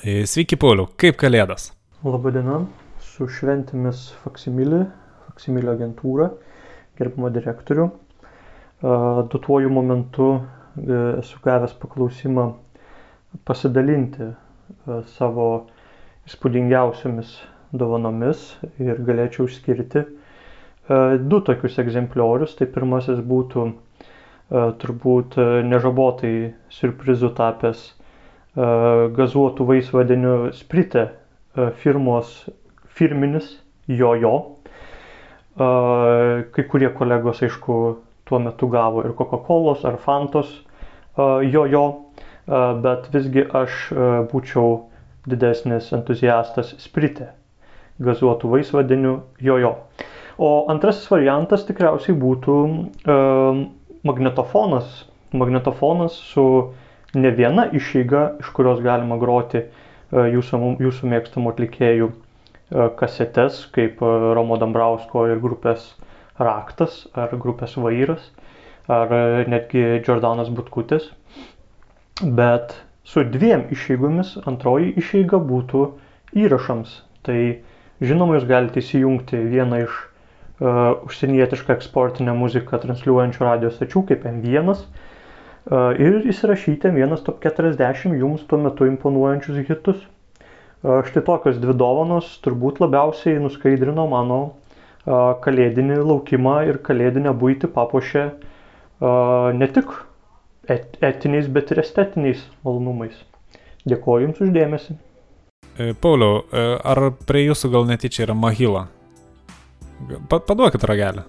E, Sveiki, Pauliau, kaip kalėdas? Labadiena, su šventėmis Faksimilį, Faksimilio agentūra, gerbimo direktorių. A, Duotuoju momentu e, esu gavęs paklausimą pasidalinti a, savo įspūdingiausiamis dovanomis ir galėčiau išskirti a, du tokius egzempliorius. Tai pirmasis būtų a, turbūt nežabotai surprizu tapęs gazuotų vaisvadinių sprite firmos firminis jojo. Kai kurie kolegos, aišku, tuo metu gavo ir Coca-Cola ar Fantos jojo, bet visgi aš būčiau didesnis entuziastas sprite gazuotų vaisvadinių jojo. O antrasis variantas tikriausiai būtų e, magnetofonas. Magnetofonas su ne viena išeiga, iš kurios galima groti e, jūsų, jūsų mėgstamų atlikėjų e, kasetes, kaip e, Romo Dambrausko ir grupės Raktas, ar grupės Vairas, ar e, netgi Jordanas Butkutis. Bet su dviem išeigomis antroji išeiga būtų įrašams. Tai žinoma, jūs galite įsijungti vieną iš uh, užsienietišką eksportinę muziką transliuojančių radio stačių kaip M1 uh, ir įsirašyti vienas top 40 jums tuo metu imponuojančius hitus. Uh, štai tokios dvi dovanos turbūt labiausiai nuskaidrino mano uh, kalėdinį laukimą ir kalėdinę būti papuošę uh, ne tik et etiniais, bet ir estetiniais malonumais. Dėkuoju Jums uždėmesi. E, Pauliau, e, ar prie jūsų gal netyčia yra Mahila? Pa, paduokit ragelį.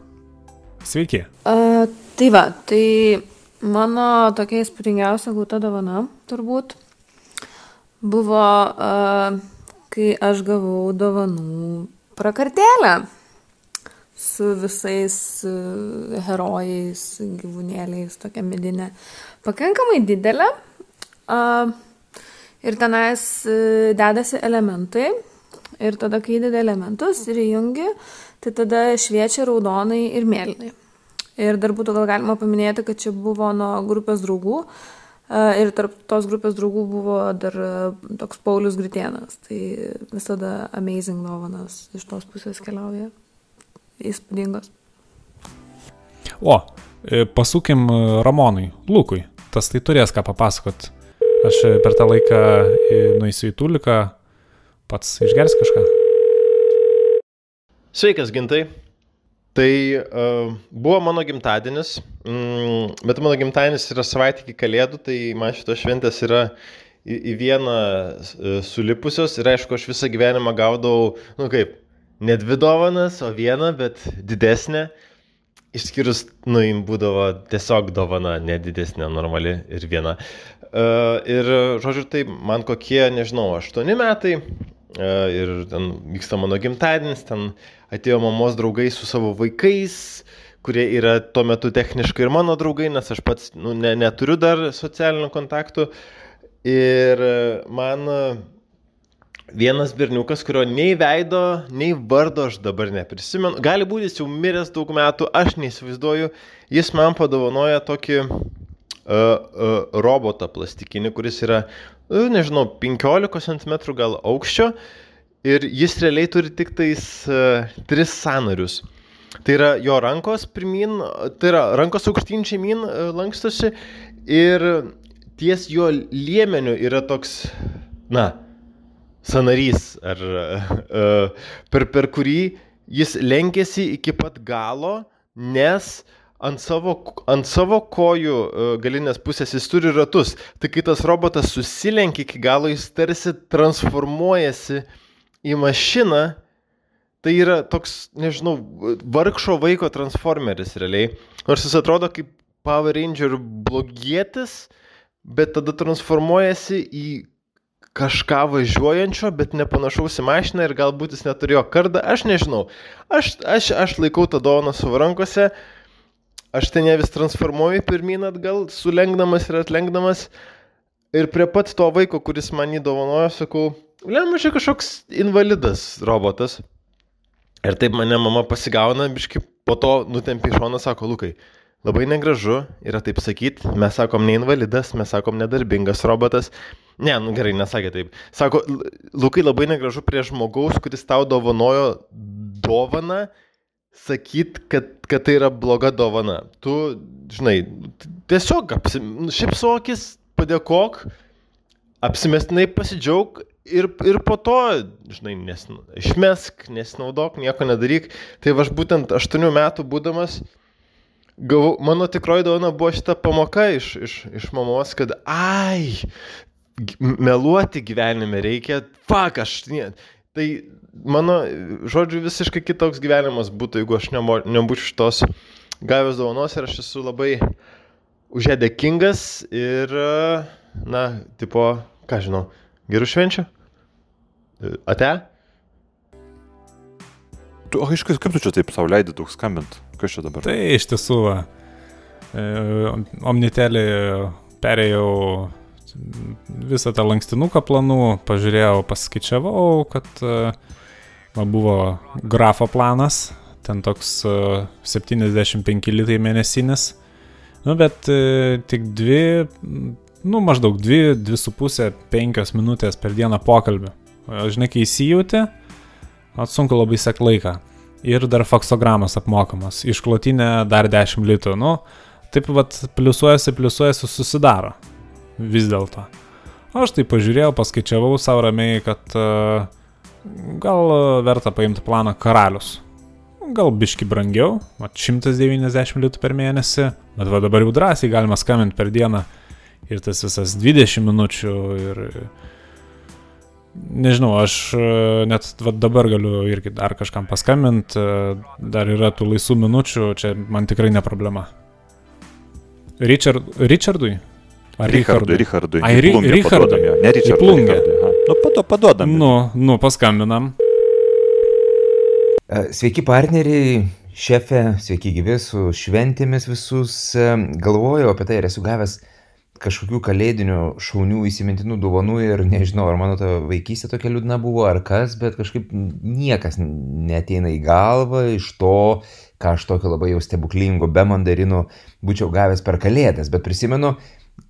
Sveiki. A, tai va, tai mano tokia įspūdingiausia gauta dovana turbūt buvo, a, kai aš gavau dovanų prakartėlę su visais a, herojais, gyvūnėliais, tokia medinė, pakankamai didelė. Ir tenais e, dedasi elementai. Ir tada, kai įdedi elementus ir įjungi, tai tada šviečia raudonai ir mėlynai. Ir dar būtų gal galima paminėti, kad čia buvo nuo grupės draugų. e, Ir tarp tos grupės draugų buvo dar e, toks Paulius Gritienas. Tai visada amazing dovanas iš tos pusės keliauja. Įspūdingos. O, e, pasukim e, Ramonui, Lukui. Tas tai turės ką papasakot. Aš e, per tą laiką nueisiu į Tuliką, pats išgers kažką. Sveikas, gintai. Tai uh, buvo mano gimtadienis, mm, bet mano gimtadienis yra savaitė iki kalėdų, tai man šitos šventės yra į, į vieną uh, sulipusios ir aišku, aš visą gyvenimą gaudavau, nu kaip, ne dvi dovanas, o vieną, bet didesnę. Išskyrus, nu, jim būdavo tiesiog dovana, nedidesnė, normali ir viena. Uh, ir, žodžiu, tai man kokie, nežinau, aštuoni metai uh, ir ten vyksta mano gimtadienis, ten atėjo mamos draugai su savo vaikais, kurie yra tuo metu techniškai ir mano draugai, nes aš pats nu, ne, neturiu dar socialinių kontaktų. Ir man e, vienas berniukas, kurio nei veido, nei vardo aš dabar neprisimenu, gali būti jis jau miręs daug metų, aš neįsivaizduoju, jis man padovanoja tokį uh, uh, robotą plastikinį, kuris yra, uh, nežinau, 15 cm gal aukščio. Ir jis realiai turi tik tais uh, tris sanarius. Tai yra jo rankos pirmin, tai yra rankos aukštyn žemyn uh, lankstosi. Ir ties jo liemeniu yra toks, na, sanarys, ar, uh, per, per kurį jis lenkėsi iki pat galo, nes ant savo, ant savo kojų uh, galinės pusės jis turi ratus. Tai kai tas robotas susilenkia iki galo, jis tarsi transformuojasi į mašiną, tai yra toks, nežinau, vargšo vaiko transformeris realiai. Nors jis atrodo kaip Power Ranger blogietis, bet tada transformuojasi į kažką važiuojančio, bet nepanašaus į mašiną ir galbūt jis neturėjo kardą, aš nežinau. Aš, aš, aš laikau tą dovaną savo rankose, aš ten ją vis transformuoju pirmin atgal, sulenkdamas ir atlenkdamas. Ir prie pat to vaiko, kuris man jį dovanojo, sakau, lemma čia kažkoks invalidas robotas. Ir taip mane mama pasigauna, biški po to nutempia į šoną, sako, Lukai, labai negražu yra taip sakyti, mes sakom ne invalidas, mes sakom nedarbingas robotas. Ne, nu gerai, nesakė taip. Sako, Lukai labai negražu prie žmogaus, kuris tau dovanojo dovaną, sakyt, kad, kad tai yra bloga dovana. Tu, žinai, tiesiog apsim, šipsokis, padėkok, apsimestinai pasidžiaug ir, ir po to, žinai, nes, išmesk, nesinaudok, nieko nedaryk. Tai aš būtent 8 metų būdamas, gavau, mano tikroji dovana buvo šita pamoka iš, iš, iš mamos, kad, ai, meluoti gyvenime reikia, fuck, aš, ne. Tai mano, žodžiu, visiškai kitoks gyvenimas būtų, jeigu aš nebūčiau šitos gavęs dovanos ir aš esu labai už ją dėkingas ir, na, tipo, ką žinau, gerų švenčių? Ate? Tu, o iš kaip tu čia taip savo leidai daug skambint? Kas čia dabar? Tai iš tiesų, e, Omnitelį perėjau visą tą lankstinuką planų, pažiūrėjau, paskaičiavau, kad e, man buvo grafo planas, ten toks e, 75 litai mėnesinis, nu bet e, tik dvi, nu maždaug dvi, dvi su pusė, penkios minutės per dieną pokalbį. Žinai, kai įsijauti, atsunku labai sek laiką. Ir dar faksogramas apmokamas. Išklotinė dar 10 litų. Nu, taip vad pliusuojasi, pliusuojasi, susidaro. Vis dėlto. Aš tai pažiūrėjau, paskaičiavau savo ramiai, kad uh, gal verta paimti planą karalius. Gal biški brangiau, mat 190 litų per mėnesį, bet va dabar jau drąsiai galima skambinti per dieną ir tas visas 20 minučių ir Nežinau, aš e, net va, dabar galiu irgi dar kažkam paskambinti, e, dar yra tų laisvų minučių, čia man tikrai ne problema. Richard, Richardui? Ar Richardui? Richardui. Ai, ri, Richardui. Ne Richardui. Plungė. Nu, po to padodam. Nu, nu, paskambinam. E, sveiki partneriai, šefė, sveiki gyvi su šventėmis visus. Galvojau apie tai ir esu gavęs kažkokių kalėdinių šaunių įsimintinų dovanų ir nežinau, ar mano ta vaikystė tokia liūdna buvo ar kas, bet kažkaip niekas neteina į galvą iš to, ką aš tokio labai jau stebuklingo be mandarinų būčiau gavęs per kalėdas, bet prisimenu,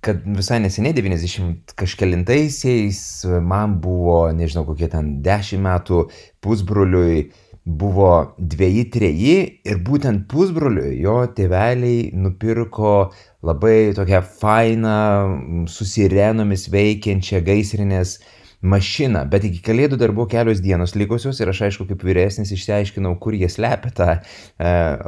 kad visai neseniai 90 kažkelintaisiais man buvo, nežinau, kokie ten 10 metų pusbroliui buvo dviejai, treji ir būtent pusbroliui jo tėveliai nupirko labai tokią fainą, su sirenomis veikiančią gaisrinės mašiną, bet iki kalėdų dar buvo kelios dienos likusios ir aš aišku kaip vyresnis išsiaiškinau, kur jie slepia tą e,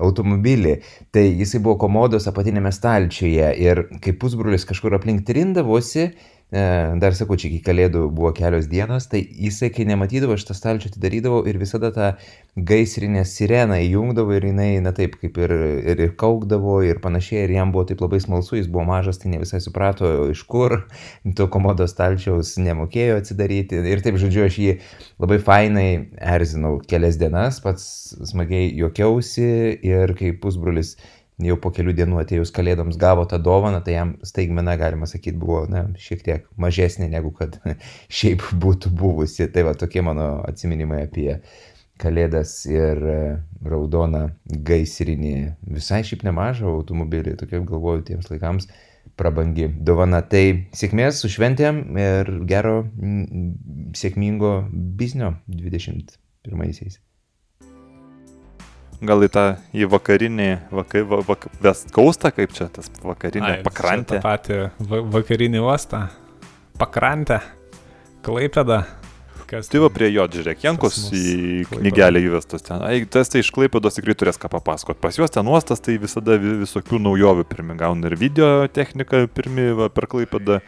automobilį. Tai jisai buvo komodos apatinėme stalčiuje ir kai pusbrulis kažkur aplink trindavosi, dar sakau, čia iki kalėdų buvo kelios dienos, tai jisai, kai nematydavo, aš tą stalčių atidarydavau ir visada tą gaisrinę sireną įjungdavo ir jinai, na taip, kaip ir, ir, ir kaukdavo ir panašiai, ir jam buvo taip labai smalsu, jis buvo mažas, tai ne visai suprato, iš kur to komodo stalčiaus nemokėjo atsidaryti. Ir taip, žodžiu, aš jį labai fainai erzinau kelias dienas, pats smagiai juokiausi ir kai pusbrulis jau po kelių dienų atėjus kalėdoms gavo tą dovaną, tai jam staigmena, galima sakyti, buvo na, šiek tiek mažesnė negu kad šiaip būtų buvusi. Tai va tokie mano atsiminimai apie kalėdas ir e, raudoną gaisrinį, visai šiaip nemažą automobilį, tokia galvoju tiems laikams prabangi dovana. Tai sėkmės su šventėm ir gero sėkmingo biznio 21-aisiais gal į tą į vakarinį, vaka, va, vak, West Coastą, kaip čia tas vakarinė Ai, pakrantė. Ta pati va, vakarinį uostą, pakrantę, klaipėdą. Kas tai va prie jo, žiūrėk, Jankos į knygelę įvestas ten. Ai, tas tai iš Klaipėdos tikrai turės ką papasakot. Pas juos ten uostas, tai visada visokių naujovių pirmi gauna ir video technika pirmi va, per Klaipėdą.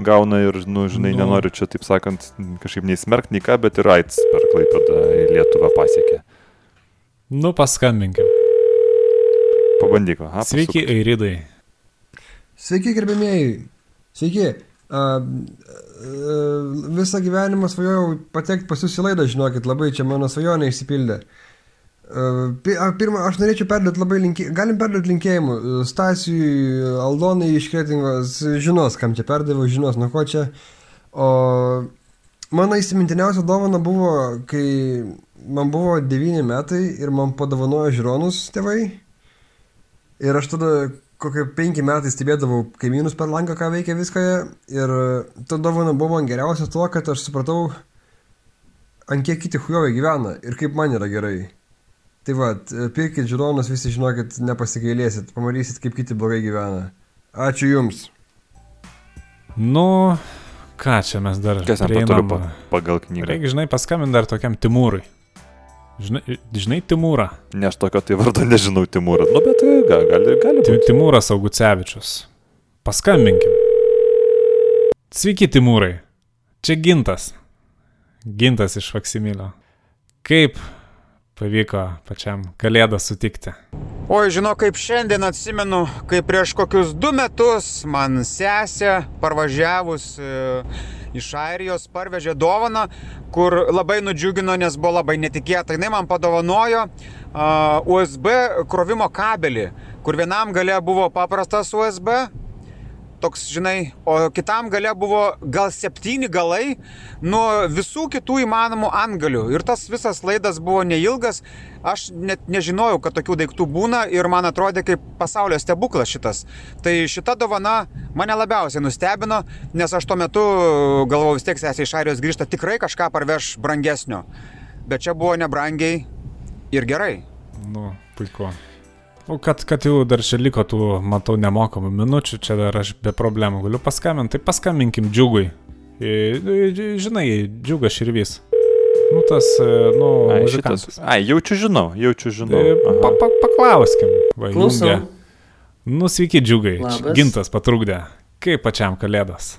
gauna ir, nu, žinai, Nu. nenoriu čia, taip sakant, kažkaip nei smerkt, nei ką, bet ir AIDS per Klaipėdą į Lietuvą pasiekė. Nu, paskambinkim. Pabandyk, aha. Sveiki, Airidai. Sveiki, gerbėmėjai. Sveiki. Uh, uh, visą gyvenimą svajojau patekti pas jūs į laidą, žinokit, labai čia mano svajonė išsipildė. Uh, pi- a, pirmą, aš norėčiau perduoti labai linkėjimų, galim perduoti linkėjimų. Stasiui, Aldonai iš Kretingos, žinos, kam čia perdaviau, žinos, nuo ko čia. O mano įsimintiniausia dovana buvo, kai man buvo 9 metai ir man padovanojo žiūronus tėvai. Ir aš tada kokie penki metai stebėdavau kaimynus per langą, ką veikia viską. Ir ta dovana buvo man geriausia tuo, kad aš supratau, ant kiek kiti hujovai gyvena ir kaip man yra gerai. Tai va, pirkit žiūronus, visi žinokit, nepasigailėsit, pamatysit, kaip kiti blogai gyvena. Ačiū Jums. Nu, ką čia mes dar Kas prieinam? paturiu pa- pagal knygą? Reikia, žinai, paskambinti dar tokiam Timūrui. Žinai, žinai Timūrą. Ne aš tokio tai vardo nežinau, Timūras. Nu, bet e, gal, gali, gali Ti- būti. Timūras Augucevičius. Paskambinkim. Sveiki, Timūrai. Čia Gintas. Gintas iš Faksimilio. Kaip pavyko pačiam Kalėdą sutikti? Oi, žinau, kaip šiandien atsimenu, kai prieš kokius du metus man sesė parvažiavus e, iš Airijos parvežė dovaną, kur labai nudžiugino, nes buvo labai netikėta. Jis man padovanojo USB krovimo kabelį, kur vienam gale buvo paprastas USB, toks, žinai, o kitam gale buvo gal septyni galai nuo visų kitų įmanomų antgalių. Ir tas visas laidas buvo neilgas, aš net nežinojau, kad tokių daiktų būna ir man atrodė kaip pasaulio stebuklas šitas. Tai šita dovana mane labiausiai nustebino, nes aš tuo metu galvojau vis tiek sesė iš Airijos grįžta tikrai kažką parveš brangesnio. Bet čia buvo nebrangiai ir gerai. Nu, puiku. O kad, kad jau dar čia liko tų, matau, nemokamų minučių, čia dar aš be problemų galiu paskambinti, tai paskambinkim džiugui. I- i- Žinai, džiugas širvys. Nu, tas, e, nu, Ai, muzikantas. šitas. Ai, jaučiu žinau, jaučiu žinau. Aha. pa, pa, paklauskim. Va, Klausau. Nu, sveiki, džiugai. Labas. Gintas patrukdė. Kaip pačiam kalėdas?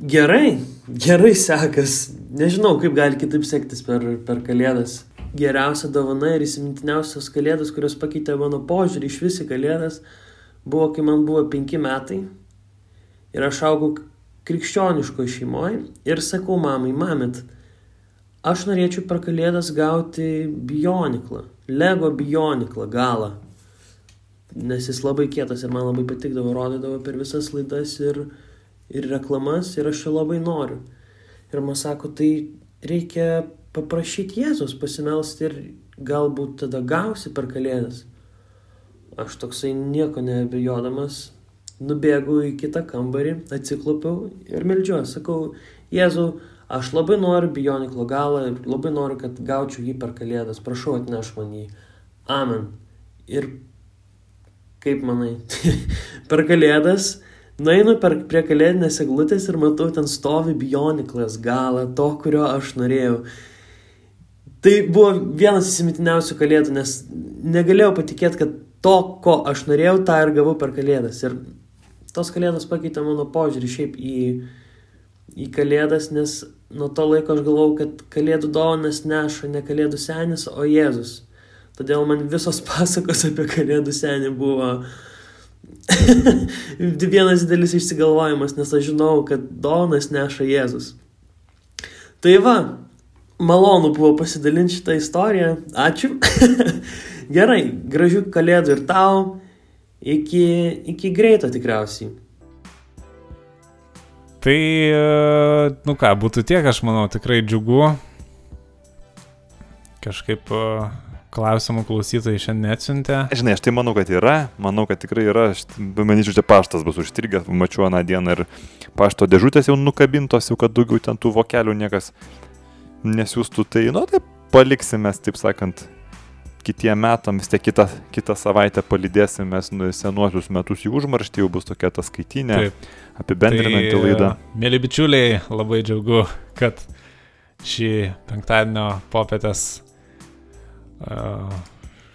Gerai, gerai sekas. Nežinau, kaip gali kitaip sektis per, per kalėdas. Geriausia dovana ir įsimintiniausias kalėdas, kurios pakeitė mano požiūrį iš visi kalėdas, buvo, kai man buvo penki metai. Ir aš augau krikščioniškoje šeimoje ir sakau mamai, mamit, aš norėčiau per kalėdas gauti bioniklą, Lego bioniklą galą. Nes jis labai kietas ir man labai patikdavo, rodydavo per visas laidas ir, ir reklamas ir aš jo labai noriu. Ir man sako, tai reikia paprašyti Jėzus pasimelsti ir galbūt tada gausi per kalėdas. Aš toksai nieko neabejodamas nubėgu į kitą kambarį, atsiklopiau ir meldžiuosi. Sakau, Jėzau, aš labai noriu bioniklo galą ir labai noriu, kad gaučiau jį per kalėdas. Prašau, atneš man jį. Amen. Ir kaip manai, per kalėdas nueinu per, prie kalėdinės eglutės ir matau, ten stovi bioniklas galą, to, kurio aš norėjau. Tai buvo vienas įsimintiniausių kalėdų, nes negalėjau patikėti, kad to, ko aš norėjau, tą ir gavau per kalėdas. Ir tos kalėdos pakeitė mano požiūrį šiaip į, į kalėdas, nes nuo to laiko aš galvau, kad kalėdų dovanas neša ne kalėdų senis, o Jėzus. Todėl man visos pasakos apie kalėdų senį buvo vienas didelis išsigalvojimas, nes aš žinau, kad dovanas neša Jėzus. Tai va, malonu buvo pasidalinti šitą istoriją. Ačiū. Gerai, gražių kalėdų ir tau. Iki, iki greito tikriausiai. Tai, e, nu ką, būtų tiek, aš manau, tikrai džiugu. Kažkaip e, klausimų klausytojai šiandien neatsiuntė. Žinai, aš tai manau, kad yra, manau, kad tikrai yra, aš manyčiau, čia paštas bus užstrigęs, mačiau aną dieną ir pašto dėžutės jau nukabintos, jau kad daugiau ten tų vokelių niekas nesiūstų, tai, nu, tai paliksime, taip sakant, kitiem metam, vis tiek kitą, kitą savaitę palydėsim mes nu, senuosius metus į užmarštį, jau bus tokia ta skaitinė, Taip. apibendrinanti Tai, laida. Mėly bičiuliai, labai džiaugu, kad šį penktadienio popietės, uh,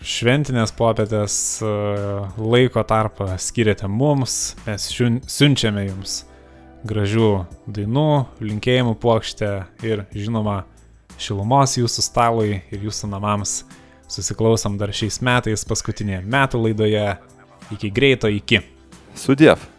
šventinės popietės uh, laiko tarpą skiriate mums, mes siun- siunčiame jums gražių dainų, linkėjimų plokštę ir žinoma šilumos jūsų stalui ir jūsų namams. Susiklausom dar šiais metais paskutinėje metų laidoje. Iki greito, iki. Sudėv.